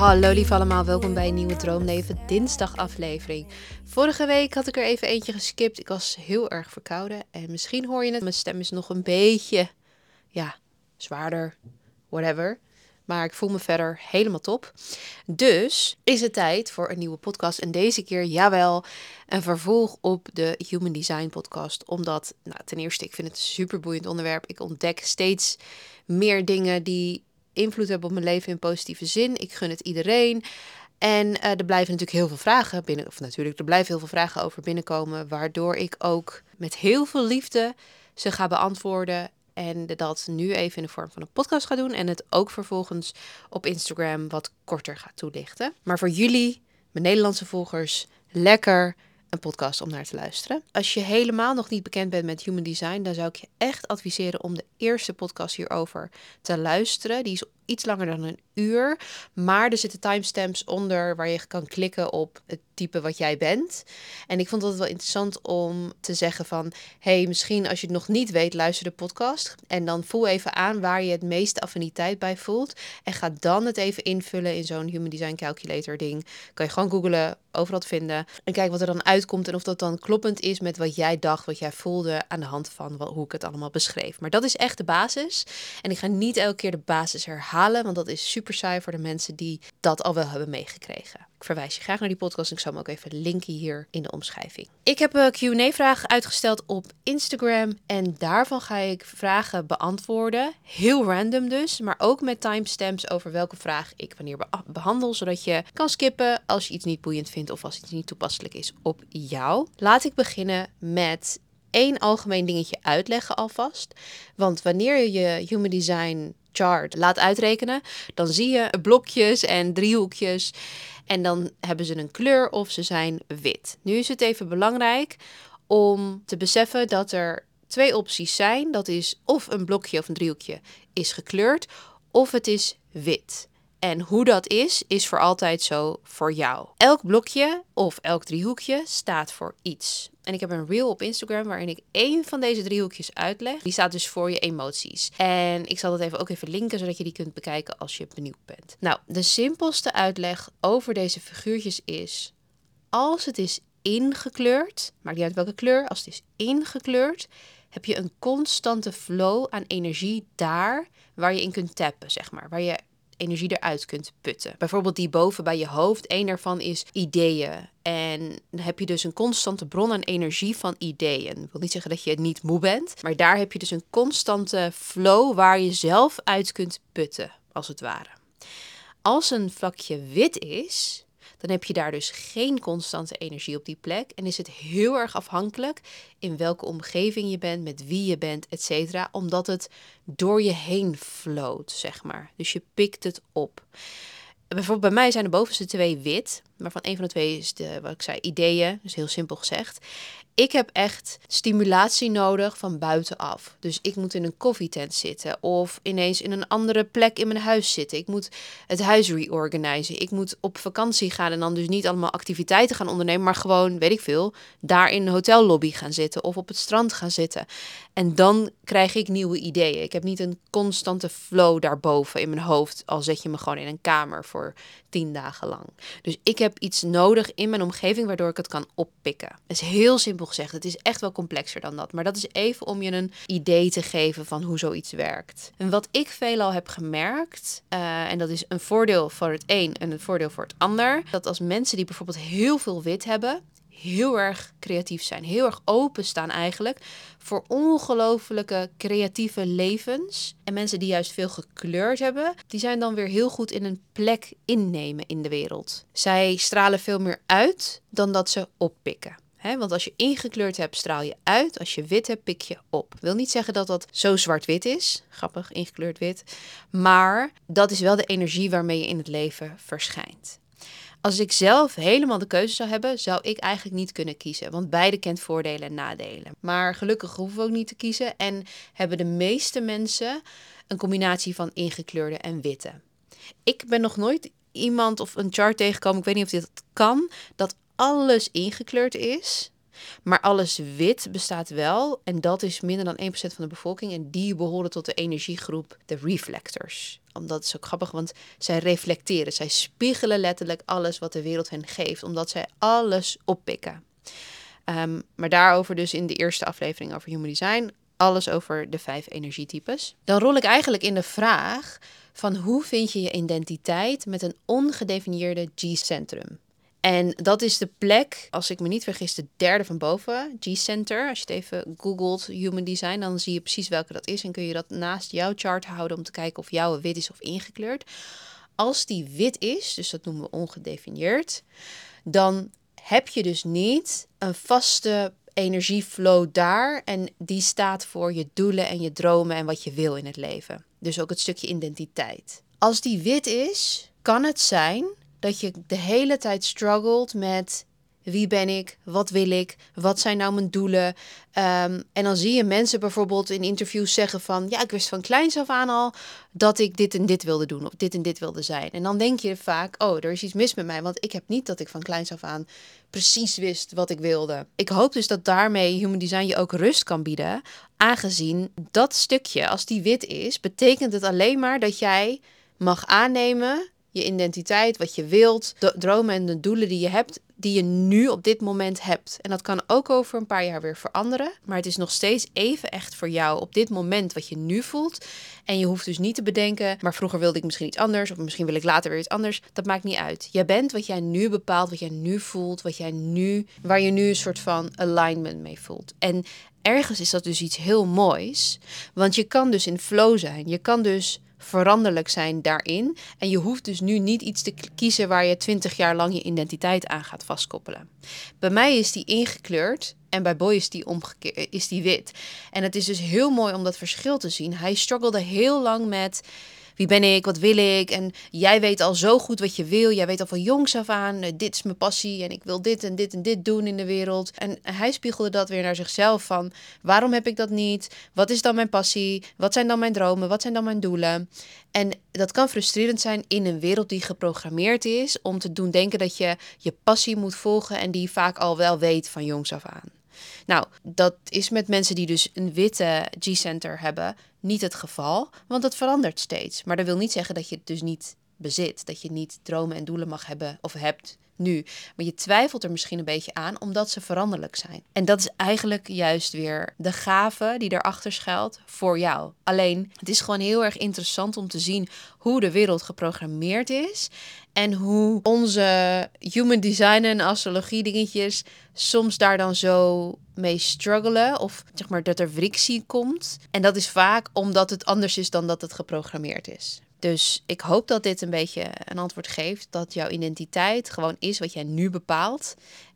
Hallo lief allemaal, welkom bij een nieuwe Droomleven dinsdag aflevering. Vorige week had ik er even eentje geskipt. Ik was heel erg verkouden en misschien hoor je het. Mijn stem is nog een beetje, ja, zwaarder, whatever. Maar ik voel me verder helemaal top. Dus is het tijd voor een nieuwe podcast. En deze keer, jawel, een vervolg op de Human Design podcast. Omdat, nou, ten eerste, ik vind het een super boeiend onderwerp. Ik ontdek steeds meer dingen die invloed hebben op mijn leven in positieve zin. Ik gun het iedereen. En uh, er blijven natuurlijk heel veel vragen binnen, of natuurlijk, er blijven heel veel vragen over binnenkomen, waardoor ik ook met heel veel liefde ze ga beantwoorden en dat nu even in de vorm van een podcast ga doen. En het ook vervolgens op Instagram wat korter ga toelichten. Maar voor jullie, mijn Nederlandse volgers, lekker een podcast om naar te luisteren. Als je helemaal nog niet bekend bent met Human Design, dan zou ik je echt adviseren om de eerste podcast hierover te luisteren. Die is iets langer dan een uur. Maar er zitten timestamps onder waar je kan klikken op het type wat jij bent. En ik vond het wel interessant om te zeggen van... hey, misschien als je het nog niet weet, luister de podcast. En dan voel even aan waar je het meeste affiniteit bij voelt. En ga dan het even invullen in zo'n Human Design Calculator ding. Kan je gewoon googlen, overal vinden. En kijk wat er dan uitkomt en of dat dan kloppend is met wat jij dacht, wat jij voelde... aan de hand van hoe ik het allemaal beschreef. Maar dat is echt de basis. En ik ga niet elke keer de basis herhalen want dat is super saai voor de mensen die dat al wel hebben meegekregen. Ik verwijs je graag naar die podcast. Ik zal hem ook even linken hier in de omschrijving. Ik heb een Q&A-vraag uitgesteld op Instagram en daarvan ga ik vragen beantwoorden. Heel random dus, maar ook met timestamps over welke vraag ik wanneer behandel, zodat je kan skippen als je iets niet boeiend vindt of als iets niet toepasselijk is op jou. Laat ik beginnen met één algemeen dingetje uitleggen alvast. Want wanneer je Human Design chart laat uitrekenen, dan zie je blokjes en driehoekjes. En dan hebben ze een kleur of ze zijn wit. Nu is het even belangrijk om te beseffen dat er twee opties zijn. Dat is of een blokje of een driehoekje is gekleurd, of het is wit. En hoe dat is, is voor altijd zo voor jou. Elk blokje of elk driehoekje staat voor iets. En ik heb een reel op Instagram waarin ik één van deze driehoekjes uitleg. Die staat dus voor je emoties. En ik zal dat even ook even linken, zodat je die kunt bekijken als je benieuwd bent. Nou, de simpelste uitleg over deze figuurtjes is: als het is ingekleurd, maakt niet uit welke kleur, als het is ingekleurd, heb je een constante flow aan energie daar waar je in kunt tappen, zeg maar. Waar je energie eruit kunt putten. Bijvoorbeeld die boven bij je hoofd. Eén daarvan is ideeën. En dan heb je dus een constante bron aan energie van ideeën. Ik wil niet zeggen dat je niet moe bent, maar daar heb je dus een constante flow waar je zelf uit kunt putten, als het ware. Als een vlakje wit is, dan heb je daar dus geen constante energie op die plek. En is het heel erg afhankelijk in welke omgeving je bent, met wie je bent, etc. Omdat het door je heen floot, zeg maar. Dus je pikt het op. Bijvoorbeeld bij mij zijn de bovenste twee wit, waarvan een van de twee is de, wat ik zei, ideeën, dus heel simpel gezegd. Ik heb echt stimulatie nodig van buitenaf. Dus ik moet in een koffietent zitten of ineens in een andere plek in mijn huis zitten. Ik moet het huis reorganizen. Ik moet op vakantie gaan en dan dus niet allemaal activiteiten gaan ondernemen, maar gewoon, weet ik veel, daar in een hotellobby gaan zitten of op het strand gaan zitten. En dan krijg ik nieuwe ideeën. Ik heb niet een constante flow daarboven in mijn hoofd, al zet je me gewoon in een kamer voor tien dagen lang. Dus ik heb iets nodig in mijn omgeving waardoor ik het kan oppikken. Het is heel simpel gezegd. Het is echt wel complexer dan dat. Maar dat is even om je een idee te geven van hoe zoiets werkt. En wat ik veelal heb gemerkt, uh, en dat is een voordeel voor het een en een voordeel voor het ander, dat als mensen die bijvoorbeeld heel veel wit hebben, heel erg creatief zijn, heel erg open staan eigenlijk voor ongelofelijke creatieve levens. En mensen die juist veel gekleurd hebben, die zijn dan weer heel goed in een plek innemen in de wereld. Zij stralen veel meer uit dan dat ze oppikken. want als je ingekleurd hebt, straal je uit. Als je wit hebt, pik je op. Wil niet zeggen dat dat zo zwart-wit is. Grappig, ingekleurd wit. Maar dat is wel de energie waarmee je in het leven verschijnt. Als ik zelf helemaal de keuze zou hebben, zou ik eigenlijk niet kunnen kiezen. Want beide kent voordelen en nadelen. Maar gelukkig hoeven we ook niet te kiezen. En hebben de meeste mensen een combinatie van ingekleurde en witte. Ik ben nog nooit iemand of een chart tegengekomen, ik weet niet of dit kan, dat alles ingekleurd is. Maar alles wit bestaat wel en dat is minder dan 1% van de bevolking en die behoren tot de energiegroep de reflectors. Omdat is ook grappig, want zij reflecteren, zij spiegelen letterlijk alles wat de wereld hen geeft, omdat zij alles oppikken. Um, maar daarover dus in de eerste aflevering over Human Design. Alles over de vijf energietypes. Dan rol ik eigenlijk in de vraag van hoe vind je je identiteit met een ongedefinieerde G-centrum. En dat is de plek, als ik me niet vergis, de derde van boven, G-center. Als je het even googelt, Human Design, dan zie je precies welke dat is. En kun je dat naast jouw chart houden om te kijken of jouw wit is of ingekleurd. Als die wit is, dus dat noemen we ongedefinieerd, dan heb je dus niet een vaste energieflow daar. En die staat voor je doelen en je dromen en wat je wil in het leven. Dus ook het stukje identiteit. Als die wit is, kan het zijn dat je de hele tijd struggelt met wie ben ik? Wat wil ik? Wat zijn nou mijn doelen? Ehm, en dan zie je mensen bijvoorbeeld in interviews zeggen van... ja, ik wist van kleins af aan al dat ik dit en dit wilde doen... of dit en dit wilde zijn. En dan denk je vaak, oh, er is iets mis met mij... want ik heb niet dat ik van kleins af aan precies wist wat ik wilde. Ik hoop dus dat daarmee Human Design je ook rust kan bieden... aangezien dat stukje, als die wit is... betekent het alleen maar dat jij mag aannemen je identiteit, wat je wilt, de dromen en de doelen die je hebt, die je nu op dit moment hebt. En dat kan ook over een paar jaar weer veranderen, maar het is nog steeds even echt voor jou op dit moment wat je nu voelt. En je hoeft dus niet te bedenken, maar vroeger wilde ik misschien iets anders of misschien wil ik later weer iets anders. Dat maakt niet uit. Jij bent wat jij nu bepaalt, wat jij nu voelt, wat jij nu, waar je nu een soort van alignment mee voelt. En ergens is dat dus iets heel moois, want je kan dus in flow zijn. Je kan dus veranderlijk zijn daarin. En je hoeft dus nu niet iets te kiezen waar je twintig jaar lang je identiteit aan gaat vastkoppelen. Bij mij is die ingekleurd en bij Boy is die, omgekeerd, is die wit. En het is dus heel mooi om dat verschil te zien. Hij struggelde heel lang met wie ben ik, wat wil ik? En jij weet al zo goed wat je wil. Jij weet al van jongs af aan, eh, dit is mijn passie en ik wil dit en dit en dit doen in de wereld. En hij spiegelde dat weer naar zichzelf van, waarom heb ik dat niet? Wat is dan mijn passie? Wat zijn dan mijn dromen? Wat zijn dan mijn doelen? En dat kan frustrerend zijn in een wereld die geprogrammeerd is om te doen denken dat je je passie moet volgen en die vaak al wel weet van jongs af aan. Nou, dat is met mensen die dus een witte G-center hebben niet het geval, want het verandert steeds. Maar dat wil niet zeggen dat je het dus niet bezit, dat je niet dromen en doelen mag hebben of hebt nu. Maar je twijfelt er misschien een beetje aan omdat ze veranderlijk zijn. En dat is eigenlijk juist weer de gave die erachter schuilt voor jou. Alleen, het is gewoon heel erg interessant om te zien hoe de wereld geprogrammeerd is en hoe onze human design en astrologie dingetjes soms daar dan zo mee struggelen. Of zeg maar dat er frictie komt. En dat is vaak omdat het anders is dan dat het geprogrammeerd is. Dus ik hoop dat dit een beetje een antwoord geeft. Dat jouw identiteit gewoon is wat jij nu bepaalt.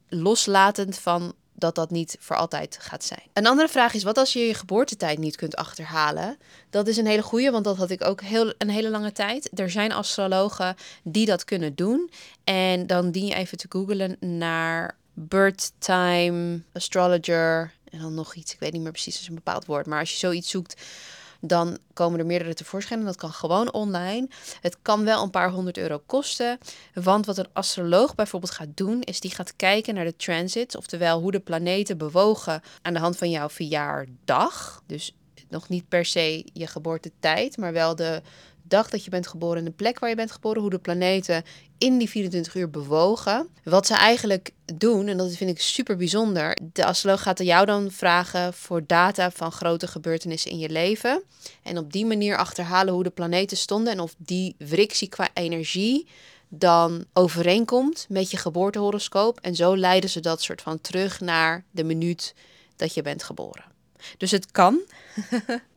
Loslatend van dat dat niet voor altijd gaat zijn. Een andere vraag is: wat als je je geboortetijd niet kunt achterhalen? Dat is een hele goede, want dat had ik ook heel, een hele lange tijd. Er zijn astrologen die dat kunnen doen. En dan dien je even te googlen naar birth time, astrologer en dan nog iets. Ik weet niet meer precies, is een bepaald woord. Maar als je zoiets zoekt, dan komen er meerdere tevoorschijn. En dat kan gewoon online. Het kan wel een paar honderd euro kosten. Want wat een astroloog bijvoorbeeld gaat doen, is die gaat kijken naar de transits. Oftewel hoe de planeten bewogen aan de hand van jouw verjaardag. Dus nog niet per se je geboortetijd, maar wel de dag dat je bent geboren, de plek waar je bent geboren, hoe de planeten in die 24 uur bewogen. Wat ze eigenlijk doen, en dat vind ik super bijzonder, de astroloog gaat jou dan vragen voor data van grote gebeurtenissen in je leven. En op die manier achterhalen hoe de planeten stonden en of die frictie qua energie dan overeenkomt met je geboortehoroscoop. En zo leiden ze dat soort van terug naar de minuut dat je bent geboren. Dus het kan.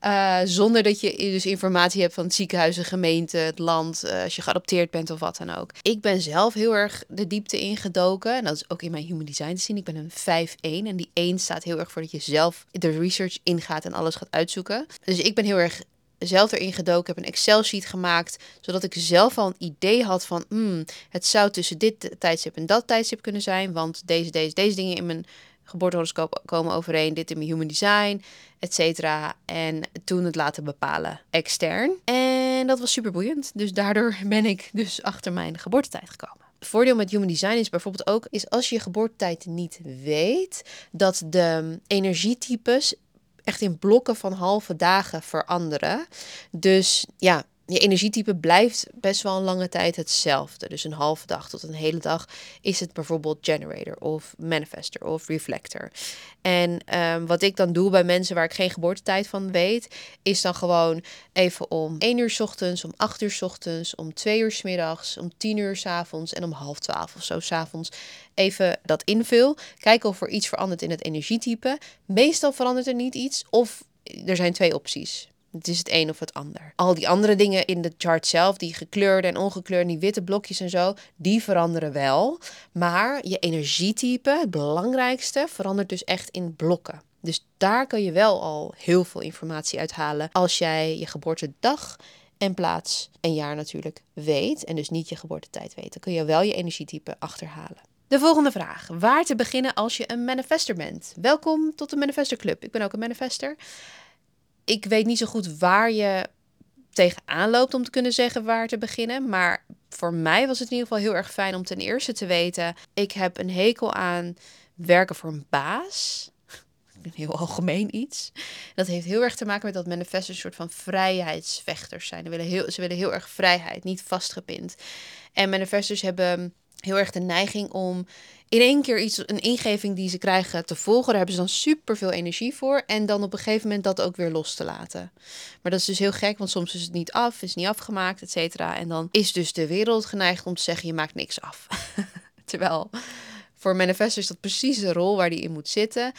uh, zonder dat je dus informatie hebt van het ziekenhuis, de gemeente, het land, uh, als je geadopteerd bent of wat dan ook. Ik ben zelf heel erg de diepte ingedoken. En dat is ook in mijn human design te zien. Ik ben een 5-1. En die 1 staat heel erg voor dat je zelf de research ingaat en alles gaat uitzoeken. Dus ik ben heel erg zelf erin gedoken, heb een Excel-sheet gemaakt, zodat ik zelf al een idee had van, hmm, het zou tussen dit tijdstip en dat tijdstip kunnen zijn, want deze, deze, deze dingen in mijn geboortehoroscoop komen overeen, dit in mijn human design, et cetera. En toen het laten bepalen extern. En dat was super boeiend. Dus daardoor ben ik dus achter mijn geboortetijd gekomen. voordeel met human design is bijvoorbeeld ook, is als je je geboortetijd niet weet, dat de energietypes echt in blokken van halve dagen veranderen. Dus ja, je energietype blijft best wel een lange tijd hetzelfde. Dus een halve dag tot een hele dag is het bijvoorbeeld generator of manifester of reflector. En ehm, wat ik dan doe bij mensen waar ik geen geboortetijd van weet, is dan gewoon even om 1 uur ochtends, om 8 uur ochtends, om 2 uur middags, om 10 uur s avonds en om half 12 of zo s avonds even dat invul. Kijken of er iets verandert in het energietype. Meestal verandert er niet iets of er zijn twee opties. Het is het een of het ander. Al die andere dingen in de chart zelf, die gekleurde en ongekleurde, die witte blokjes en zo, die veranderen wel. Maar je energietype, het belangrijkste, verandert dus echt in blokken. Dus daar kun je wel al heel veel informatie uithalen als jij je geboortedag en plaats en jaar natuurlijk weet. En dus niet je geboortetijd weet. Dan kun je wel je energietype achterhalen. De volgende vraag. Waar te beginnen als je een manifester bent? Welkom tot de Manifester Club. Ik ben ook een manifester ik weet niet zo goed waar je tegenaan loopt om te kunnen zeggen waar te beginnen. Maar voor mij was het in ieder geval heel erg fijn om ten eerste te weten: ik heb een hekel aan werken voor een baas. Een heel algemeen iets. Dat heeft heel erg te maken met dat manifesten een soort van vrijheidsvechters zijn. Ze willen heel, ze willen heel erg vrijheid, niet vastgepind. En manifestors hebben heel erg de neiging om in één keer iets, een ingeving die ze krijgen te volgen. Daar hebben ze dan super veel energie voor. En dan op een gegeven moment dat ook weer los te laten. Maar dat is dus heel gek, want soms is het niet af, is niet afgemaakt, et cetera. En dan is dus de wereld geneigd om te zeggen: je maakt niks af. Terwijl voor manifesto is dat precies de rol waar die in moet zitten.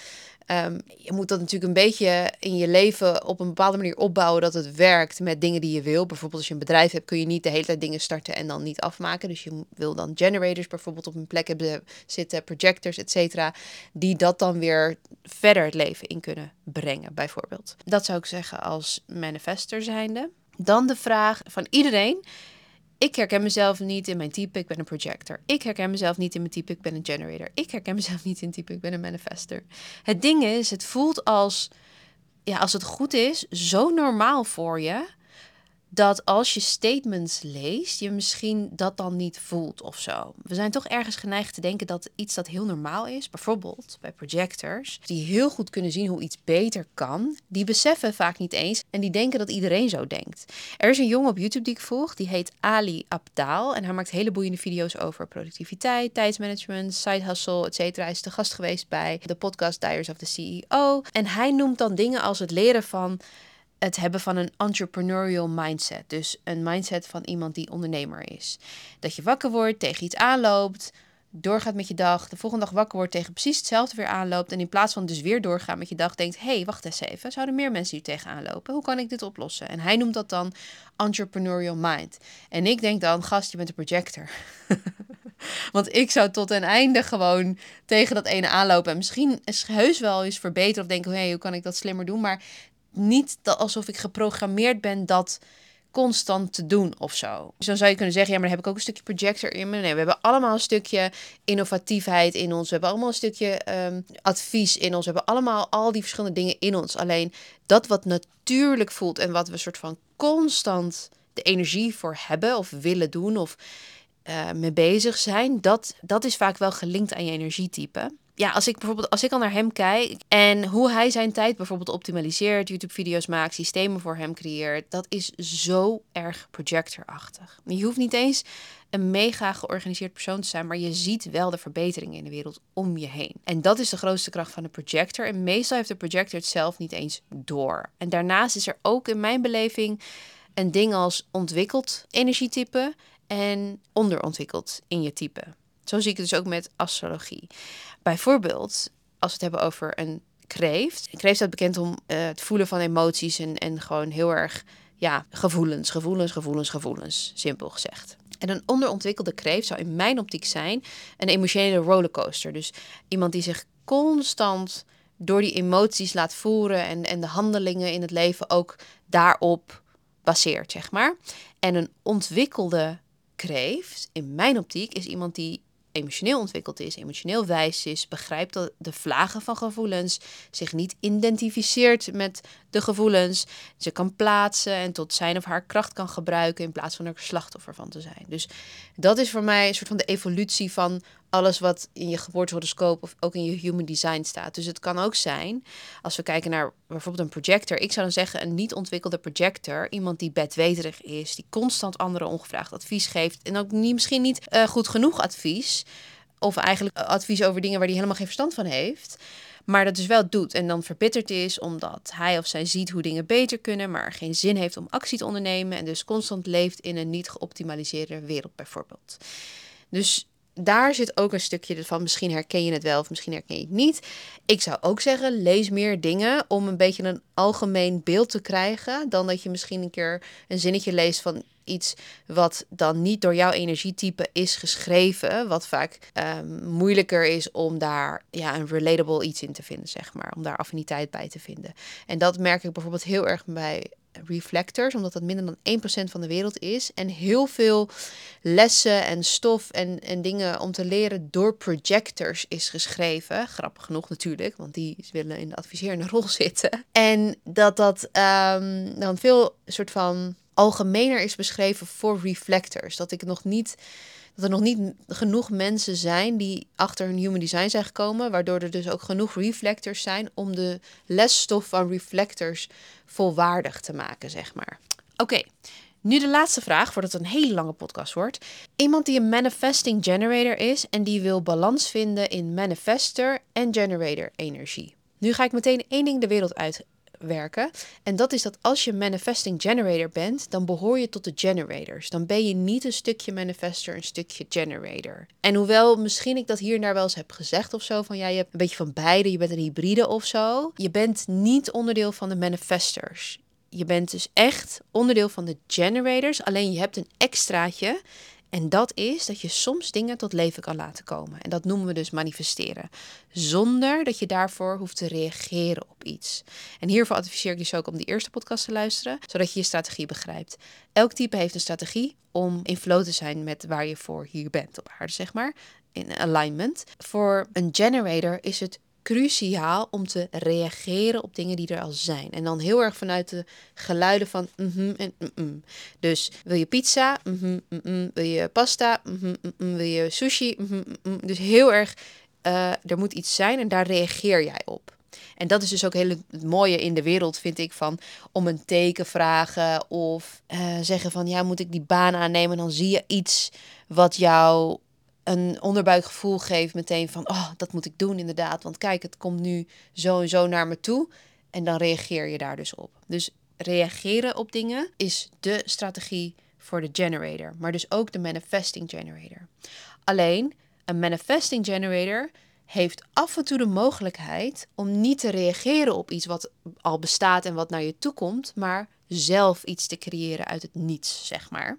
Ehm, je moet dat natuurlijk een beetje in je leven op een bepaalde manier opbouwen dat het werkt met dingen die je wil. Bijvoorbeeld als je een bedrijf hebt, kun je niet de hele tijd dingen starten en dan niet afmaken. Dus je wil dan generators bijvoorbeeld op een plek hebben zitten, projectors, et cetera, die dat dan weer verder het leven in kunnen brengen, bijvoorbeeld. Dat zou ik zeggen als manifester zijnde. Dan de vraag van iedereen ik herken mezelf niet in mijn type, ik ben een projector. Ik herken mezelf niet in mijn type, ik ben een generator. Ik herken mezelf niet in type, ik ben een manifester. Het ding is, het voelt als, ja, als het goed is, zo normaal voor je dat als je statements leest, je misschien dat dan niet voelt of zo. We zijn toch ergens geneigd te denken dat iets dat heel normaal is, bijvoorbeeld bij projectors, die heel goed kunnen zien hoe iets beter kan, die beseffen vaak niet eens en die denken dat iedereen zo denkt. Er is een jongen op YouTube die ik volg, die heet Ali Abdaal en hij maakt hele boeiende video's over productiviteit, tijdsmanagement, side hustle, etc. Hij is te gast geweest bij de podcast Diaries of the CEO en hij noemt dan dingen als het leren van het hebben van een entrepreneurial mindset. Dus een mindset van iemand die ondernemer is. Dat je wakker wordt, tegen iets aanloopt, doorgaat met je dag, de volgende dag wakker wordt, tegen precies hetzelfde weer aanloopt. En in plaats van dus weer doorgaan met je dag, denkt: hé, hey, wacht eens even, zouden meer mensen hier tegenaan lopen? Hoe kan ik dit oplossen? En hij noemt dat dan entrepreneurial mind. En ik denk dan: gast, je bent een projector. Want ik zou tot een einde gewoon tegen dat ene aanlopen. En misschien is heus wel eens verbeteren of denken: hé, hey, hoe kan ik dat slimmer doen? Maar niet alsof ik geprogrammeerd ben dat constant te doen of zo. Dus zou je kunnen zeggen, ja, maar dan heb ik ook een stukje projector in me. Nee, we hebben allemaal een stukje innovatiefheid in ons. We hebben allemaal een stukje ehm, advies in ons. We hebben allemaal al die verschillende dingen in ons. Alleen dat wat natuurlijk voelt en wat we soort van constant de energie voor hebben of willen doen of uh, mee bezig zijn, dat, dat is vaak wel gelinkt aan je energietype ja, als ik bijvoorbeeld, als ik al naar hem kijk en hoe hij zijn tijd bijvoorbeeld optimaliseert, YouTube-video's maakt, systemen voor hem creëert, dat is zo erg projectorachtig. Je hoeft niet eens een mega georganiseerd persoon te zijn, maar je ziet wel de verbeteringen in de wereld om je heen. En dat is de grootste kracht van de projector. En meestal heeft de projector het zelf niet eens door. En daarnaast is er ook in mijn beleving een ding als ontwikkeld energietype en onderontwikkeld in je type. Zo zie ik het dus ook met astrologie. Bijvoorbeeld, als we het hebben over een kreeft. Een kreeft staat bekend om uh, het voelen van emoties en, en gewoon heel erg, ja, gevoelens, gevoelens, gevoelens, gevoelens, simpel gezegd. En een onderontwikkelde kreeft zou in mijn optiek zijn een emotionele rollercoaster. Dus iemand die zich constant door die emoties laat voeren en, en de handelingen in het leven ook daarop baseert, zeg maar. En een ontwikkelde kreeft, in mijn optiek, is iemand die emotioneel ontwikkeld is, emotioneel wijs is, begrijpt dat de vlagen van gevoelens, zich niet identificeert met de gevoelens, ze kan plaatsen en tot zijn of haar kracht kan gebruiken in plaats van er slachtoffer van te zijn. Dus dat is voor mij een soort van de evolutie van alles wat in je geboortehoroscoop of ook in je human design staat. Dus het kan ook zijn, als we kijken naar bijvoorbeeld een projector. Ik zou dan zeggen een niet ontwikkelde projector. Iemand die bedweterig is, die constant anderen ongevraagd advies geeft. En ook niet, misschien niet uh, goed genoeg advies. Of eigenlijk advies over dingen waar hij helemaal geen verstand van heeft. Maar dat dus wel doet en dan verbitterd is omdat hij of zij ziet hoe dingen beter kunnen, maar geen zin heeft om actie te ondernemen. En dus constant leeft in een niet geoptimaliseerde wereld bijvoorbeeld. Dus daar zit ook een stukje van misschien herken je het wel of misschien herken je het niet. Ik zou ook zeggen, lees meer dingen om een beetje een algemeen beeld te krijgen. Dan dat je misschien een keer een zinnetje leest van iets wat dan niet door jouw energietype is geschreven. Wat vaak um, moeilijker is om daar ja, een relatable iets in te vinden, zeg maar. Om daar affiniteit bij te vinden. En dat merk ik bijvoorbeeld heel erg bij reflectors, omdat dat minder dan 1% van de wereld is. En heel veel lessen en stof en, en dingen om te leren door projectors is geschreven. Grappig genoeg natuurlijk, want die willen in de adviserende rol zitten. En dat dat um, dan veel soort van algemener is beschreven voor reflectors. Dat ik nog niet dat er nog niet genoeg mensen zijn die achter hun human design zijn gekomen, waardoor er dus ook genoeg reflectors zijn om de lesstof van reflectors volwaardig te maken, zeg maar. Oké, nu de laatste vraag, voordat het een hele lange podcast wordt. Iemand die een manifesting generator is en die wil balans vinden in manifester en generator energie. Nu ga ik meteen één ding de wereld uit werken. En dat is dat als je manifesting generator bent, dan behoor je tot de generators. Dan ben je niet een stukje manifester, een stukje generator. En hoewel misschien ik dat hier daar wel eens heb gezegd of zo, van ja, je hebt een beetje van beide, je bent een hybride of zo. Je bent niet onderdeel van de manifestors. Je bent dus echt onderdeel van de generators, alleen je hebt een extraatje en dat is dat je soms dingen tot leven kan laten komen. En dat noemen we dus manifesteren. Zonder dat je daarvoor hoeft te reageren op iets. En hiervoor adviseer ik dus ook om die eerste podcast te luisteren, zodat je je strategie begrijpt. Elk type heeft een strategie om in flow te zijn met waar je voor hier bent op aarde, zeg maar. In alignment. Voor een generator is het cruciaal om te reageren op dingen die er al zijn. En dan heel erg vanuit de geluiden van mm en Dus wil je pizza? Mm wil je pasta? wil je sushi? Dus heel erg, uh, er moet iets zijn en daar reageer jij op. En dat is dus ook heel het mooie in de wereld, vind ik, van om een teken vragen of uh, zeggen van ja, moet ik die baan aannemen? Dan zie je iets wat jou een onderbuikgevoel geeft meteen van, oh, dat moet ik doen inderdaad. Want kijk, het komt nu zo en zo naar me toe. En dan reageer je daar dus op. Dus reageren op dingen is de strategie voor de generator. Maar dus ook de manifesting generator. Alleen, een manifesting generator heeft af en toe de mogelijkheid om niet te reageren op iets wat al bestaat en wat naar je toe komt, maar zelf iets te creëren uit het niets, zeg maar.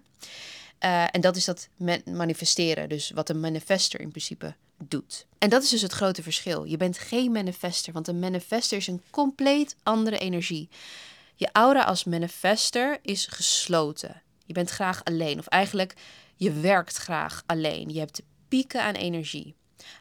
Uh, en dat is dat manifesteren, dus wat een manifester in principe doet. En dat is dus het grote verschil. Je bent geen manifester, want een manifester is een compleet andere energie. Je aura als manifester is gesloten. Je bent graag alleen, of eigenlijk je werkt graag alleen. Je hebt pieken aan energie.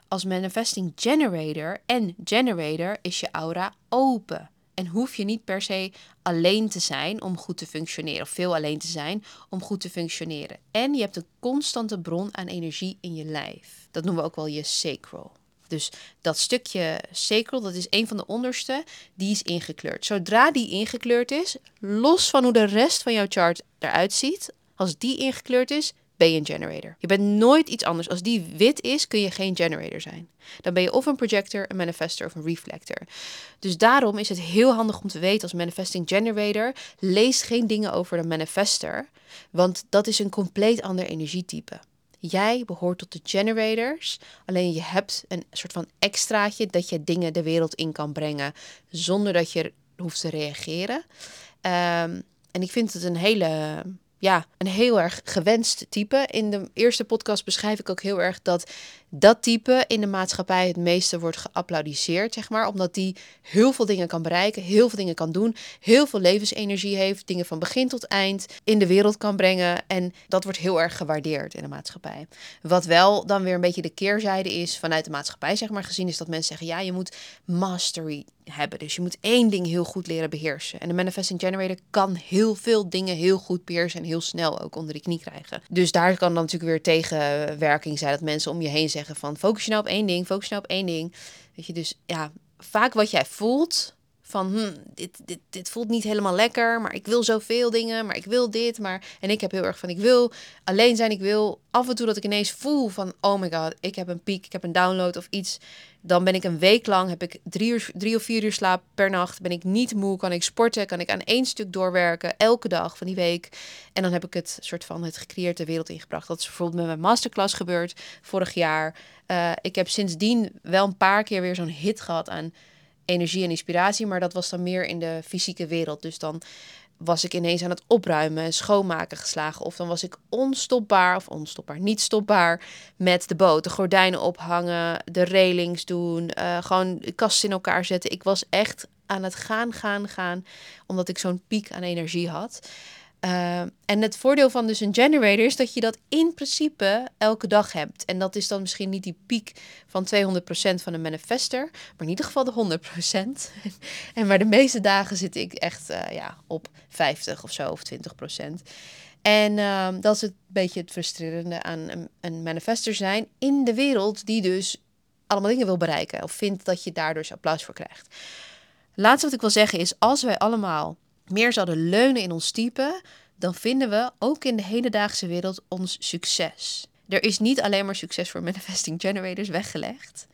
Als manifesting generator en generator is je aura open. En hoef je niet per se alleen te zijn om goed te functioneren, of veel alleen te zijn om goed te functioneren. En je hebt een constante bron aan energie in je lijf. Dat noemen we ook wel je sacral. Dus dat stukje sacral, dat is een van de onderste, die is ingekleurd. Zodra die ingekleurd is, los van hoe de rest van jouw chart eruit ziet, als die ingekleurd is, ben je een generator. Je bent nooit iets anders. Als die wit is, kun je geen generator zijn. Dan ben je of een projector, een manifester of een reflector. Dus daarom is het heel handig om te weten als manifesting generator, lees geen dingen over de manifester, want dat is een compleet ander energietype. Jij behoort tot de generators, alleen je hebt een soort van extraatje dat je dingen de wereld in kan brengen zonder dat je hoeft te reageren. Um, en ik vind het een hele ja, een heel erg gewenst type. In de eerste podcast beschrijf ik ook heel erg dat dat type in de maatschappij het meeste wordt geapplaudiseerd, zeg maar. Omdat die heel veel dingen kan bereiken, heel veel dingen kan doen, heel veel levensenergie heeft, dingen van begin tot eind in de wereld kan brengen. En dat wordt heel erg gewaardeerd in de maatschappij. Wat wel dan weer een beetje de keerzijde is vanuit de maatschappij, zeg maar, gezien is dat mensen zeggen, ja, je moet mastery hebben. Dus je moet één ding heel goed leren beheersen. En de Manifesting Generator kan heel veel dingen heel goed beheersen en heel snel ook onder de knie krijgen. Dus daar kan dan natuurlijk weer tegenwerking zijn dat mensen om je heen zeggen van focus je nou op één ding, focus je nou op één ding. Weet je, dus ja, vaak wat jij voelt, van hm, dit, dit, dit voelt niet helemaal lekker, maar ik wil zoveel dingen, maar ik wil dit, maar en ik heb heel erg van ik wil alleen zijn, ik wil af en toe dat ik ineens voel van oh my god, ik heb een piek, ik heb een download of iets, dan ben ik een week lang, heb ik drie, uur, drie of vier uur slaap per nacht, ben ik niet moe, kan ik sporten, kan ik aan één stuk doorwerken, elke dag van die week. En dan heb ik het soort van het gecreëerd de wereld ingebracht. Dat is bijvoorbeeld met mijn masterclass gebeurd vorig jaar. Uh, ik heb sindsdien wel een paar keer weer zo'n hit gehad aan energie en inspiratie, maar dat was dan meer in de fysieke wereld. Dus dan was ik ineens aan het opruimen en schoonmaken geslagen. Of dan was ik onstopbaar, of onstopbaar, niet stopbaar met de boot. De gordijnen ophangen, de railings doen, uh, gewoon de in elkaar zetten. Ik was echt aan het gaan, gaan, gaan, omdat ik zo'n piek aan energie had. Uh, en het voordeel van dus een generator is dat je dat in principe elke dag hebt. En dat is dan misschien niet die piek van 200% van een manifester, maar in ieder geval de 100%. en maar de meeste dagen zit ik echt uh, ja, op 50 of zo, of 20%. En uh, dat is het beetje het frustrerende aan een, een manifester zijn in de wereld die dus allemaal dingen wil bereiken. Of vindt dat je daar dus applaus voor krijgt. Laatste wat ik wil zeggen is, als wij allemaal meer zouden leunen in ons type, dan vinden we ook in de hedendaagse wereld ons succes. Er is niet alleen maar succes voor manifesting generators weggelegd.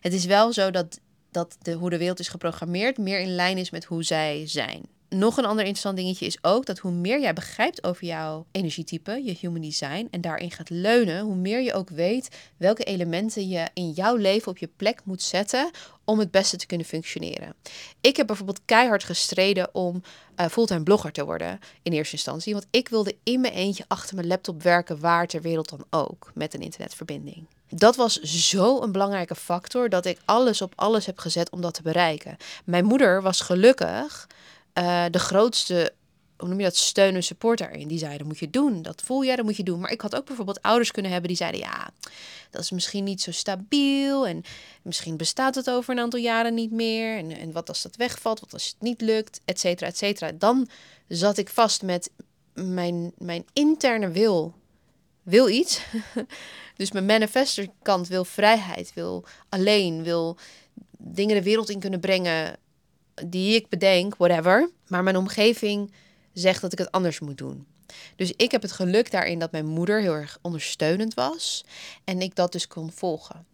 Het is wel zo dat, dat de, hoe de wereld is geprogrammeerd meer in lijn is met hoe zij zijn. Nog een ander interessant dingetje is ook dat hoe meer jij begrijpt over jouw energietype, je human design, en daarin gaat leunen, hoe meer je ook weet welke elementen je in jouw leven op je plek moet zetten om het beste te kunnen functioneren. Ik heb bijvoorbeeld keihard gestreden om uh, fulltime blogger te worden in eerste instantie, want ik wilde in mijn eentje achter mijn laptop werken waar ter wereld dan ook met een internetverbinding. Dat was zo een belangrijke factor dat ik alles op alles heb gezet om dat te bereiken. Mijn moeder was gelukkig uh, de grootste hoe noem je dat, steun en support daarin. Die zeiden, moet je doen, dat voel jij, dat moet je doen. Maar ik had ook bijvoorbeeld ouders kunnen hebben die zeiden, ja, dat is misschien niet zo stabiel en misschien bestaat het over een aantal jaren niet meer. En, en wat als dat wegvalt, wat als het niet lukt, et cetera, et cetera. Dan zat ik vast met mijn, mijn interne wil, wil iets. dus mijn manifesterkant wil vrijheid, wil alleen, wil dingen de wereld in kunnen brengen die ik bedenk, whatever. Maar mijn omgeving zegt dat ik het anders moet doen. Dus ik heb het geluk daarin dat mijn moeder heel erg ondersteunend was en ik dat dus kon volgen.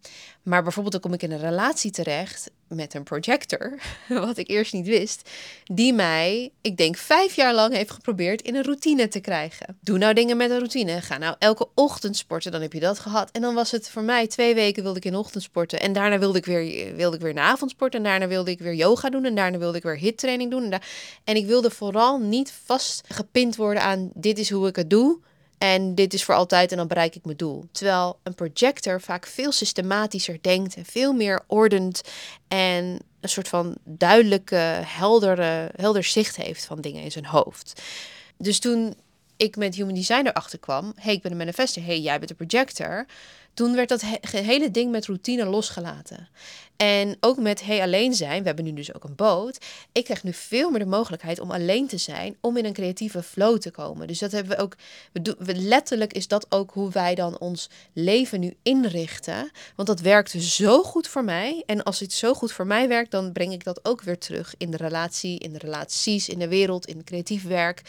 Maar bijvoorbeeld dan kom ik in een relatie terecht met een projector, wat ik eerst niet wist, die mij, ik denk vijf jaar lang heeft geprobeerd in een routine te krijgen. Doe nou dingen met een routine. Ga nou elke ochtend sporten, dan heb je dat gehad. En dan was het voor mij twee weken wilde ik in de ochtend sporten. En daarna wilde ik weer, wilde ik weer in avond sporten. En daarna wilde ik weer yoga doen. En daarna wilde ik weer hittraining doen. En, en ik wilde vooral niet vastgepind worden aan dit is hoe ik het doe. En dit is voor altijd en dan bereik ik mijn doel. Terwijl een projector vaak veel systematischer denkt en veel meer ordent en een soort van duidelijke, heldere, helder zicht heeft van dingen in zijn hoofd. Dus toen ik met Human Design erachter kwam, hey, ik ben een manifester, hey, jij bent een projector, toen werd dat hele ding met routine losgelaten. En ook met hey alleen zijn, we hebben nu dus ook een boot. Ik krijg nu veel meer de mogelijkheid om alleen te zijn, om in een creatieve flow te komen. Dus dat hebben we ook, we doen, we, letterlijk is dat ook hoe wij dan ons leven nu inrichten. Want dat werkt zo goed voor mij. En als het zo goed voor mij werkt, dan breng ik dat ook weer terug in de relatie, in de relaties, in de wereld, in creatief werk.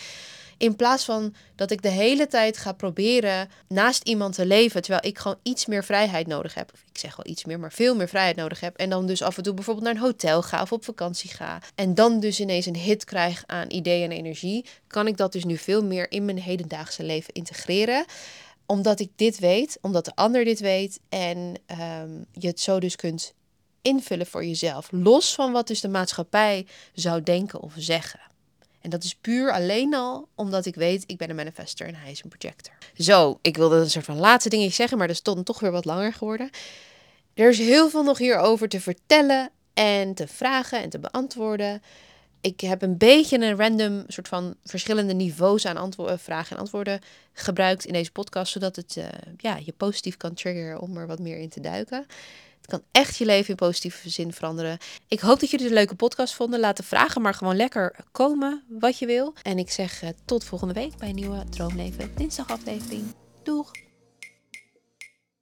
In plaats van dat ik de hele tijd ga proberen naast iemand te leven, terwijl ik gewoon iets meer vrijheid nodig heb. Of ik zeg wel iets meer, maar veel meer vrijheid nodig heb. En dan dus af en toe bijvoorbeeld naar een hotel ga of op vakantie ga. En dan dus ineens een hit krijg aan ideeën en energie. Kan ik dat dus nu veel meer in mijn hedendaagse leven integreren omdat ik dit weet, omdat de ander dit weet en um, je het zo dus kunt invullen voor jezelf. Los van wat dus de maatschappij zou denken of zeggen. En dat is puur alleen al omdat ik weet, ik ben een manifester en hij is een projector. Zo, ik wilde een soort van laatste dingetje zeggen, maar dat is dan toch weer wat langer geworden. Er is heel veel nog hierover te vertellen en te vragen en te beantwoorden. Ik heb een beetje een random soort van verschillende niveaus aan eh, vragen en antwoorden gebruikt in deze podcast, zodat het uh, ja, je positief kan triggeren om er wat meer in te duiken. Kan echt je leven in positieve zin veranderen. Ik hoop dat jullie een leuke podcast vonden. Laat de vragen maar gewoon lekker komen wat je wil. En ik zeg uh, tot volgende week bij een nieuwe Droomleven dinsdag aflevering. Doeg!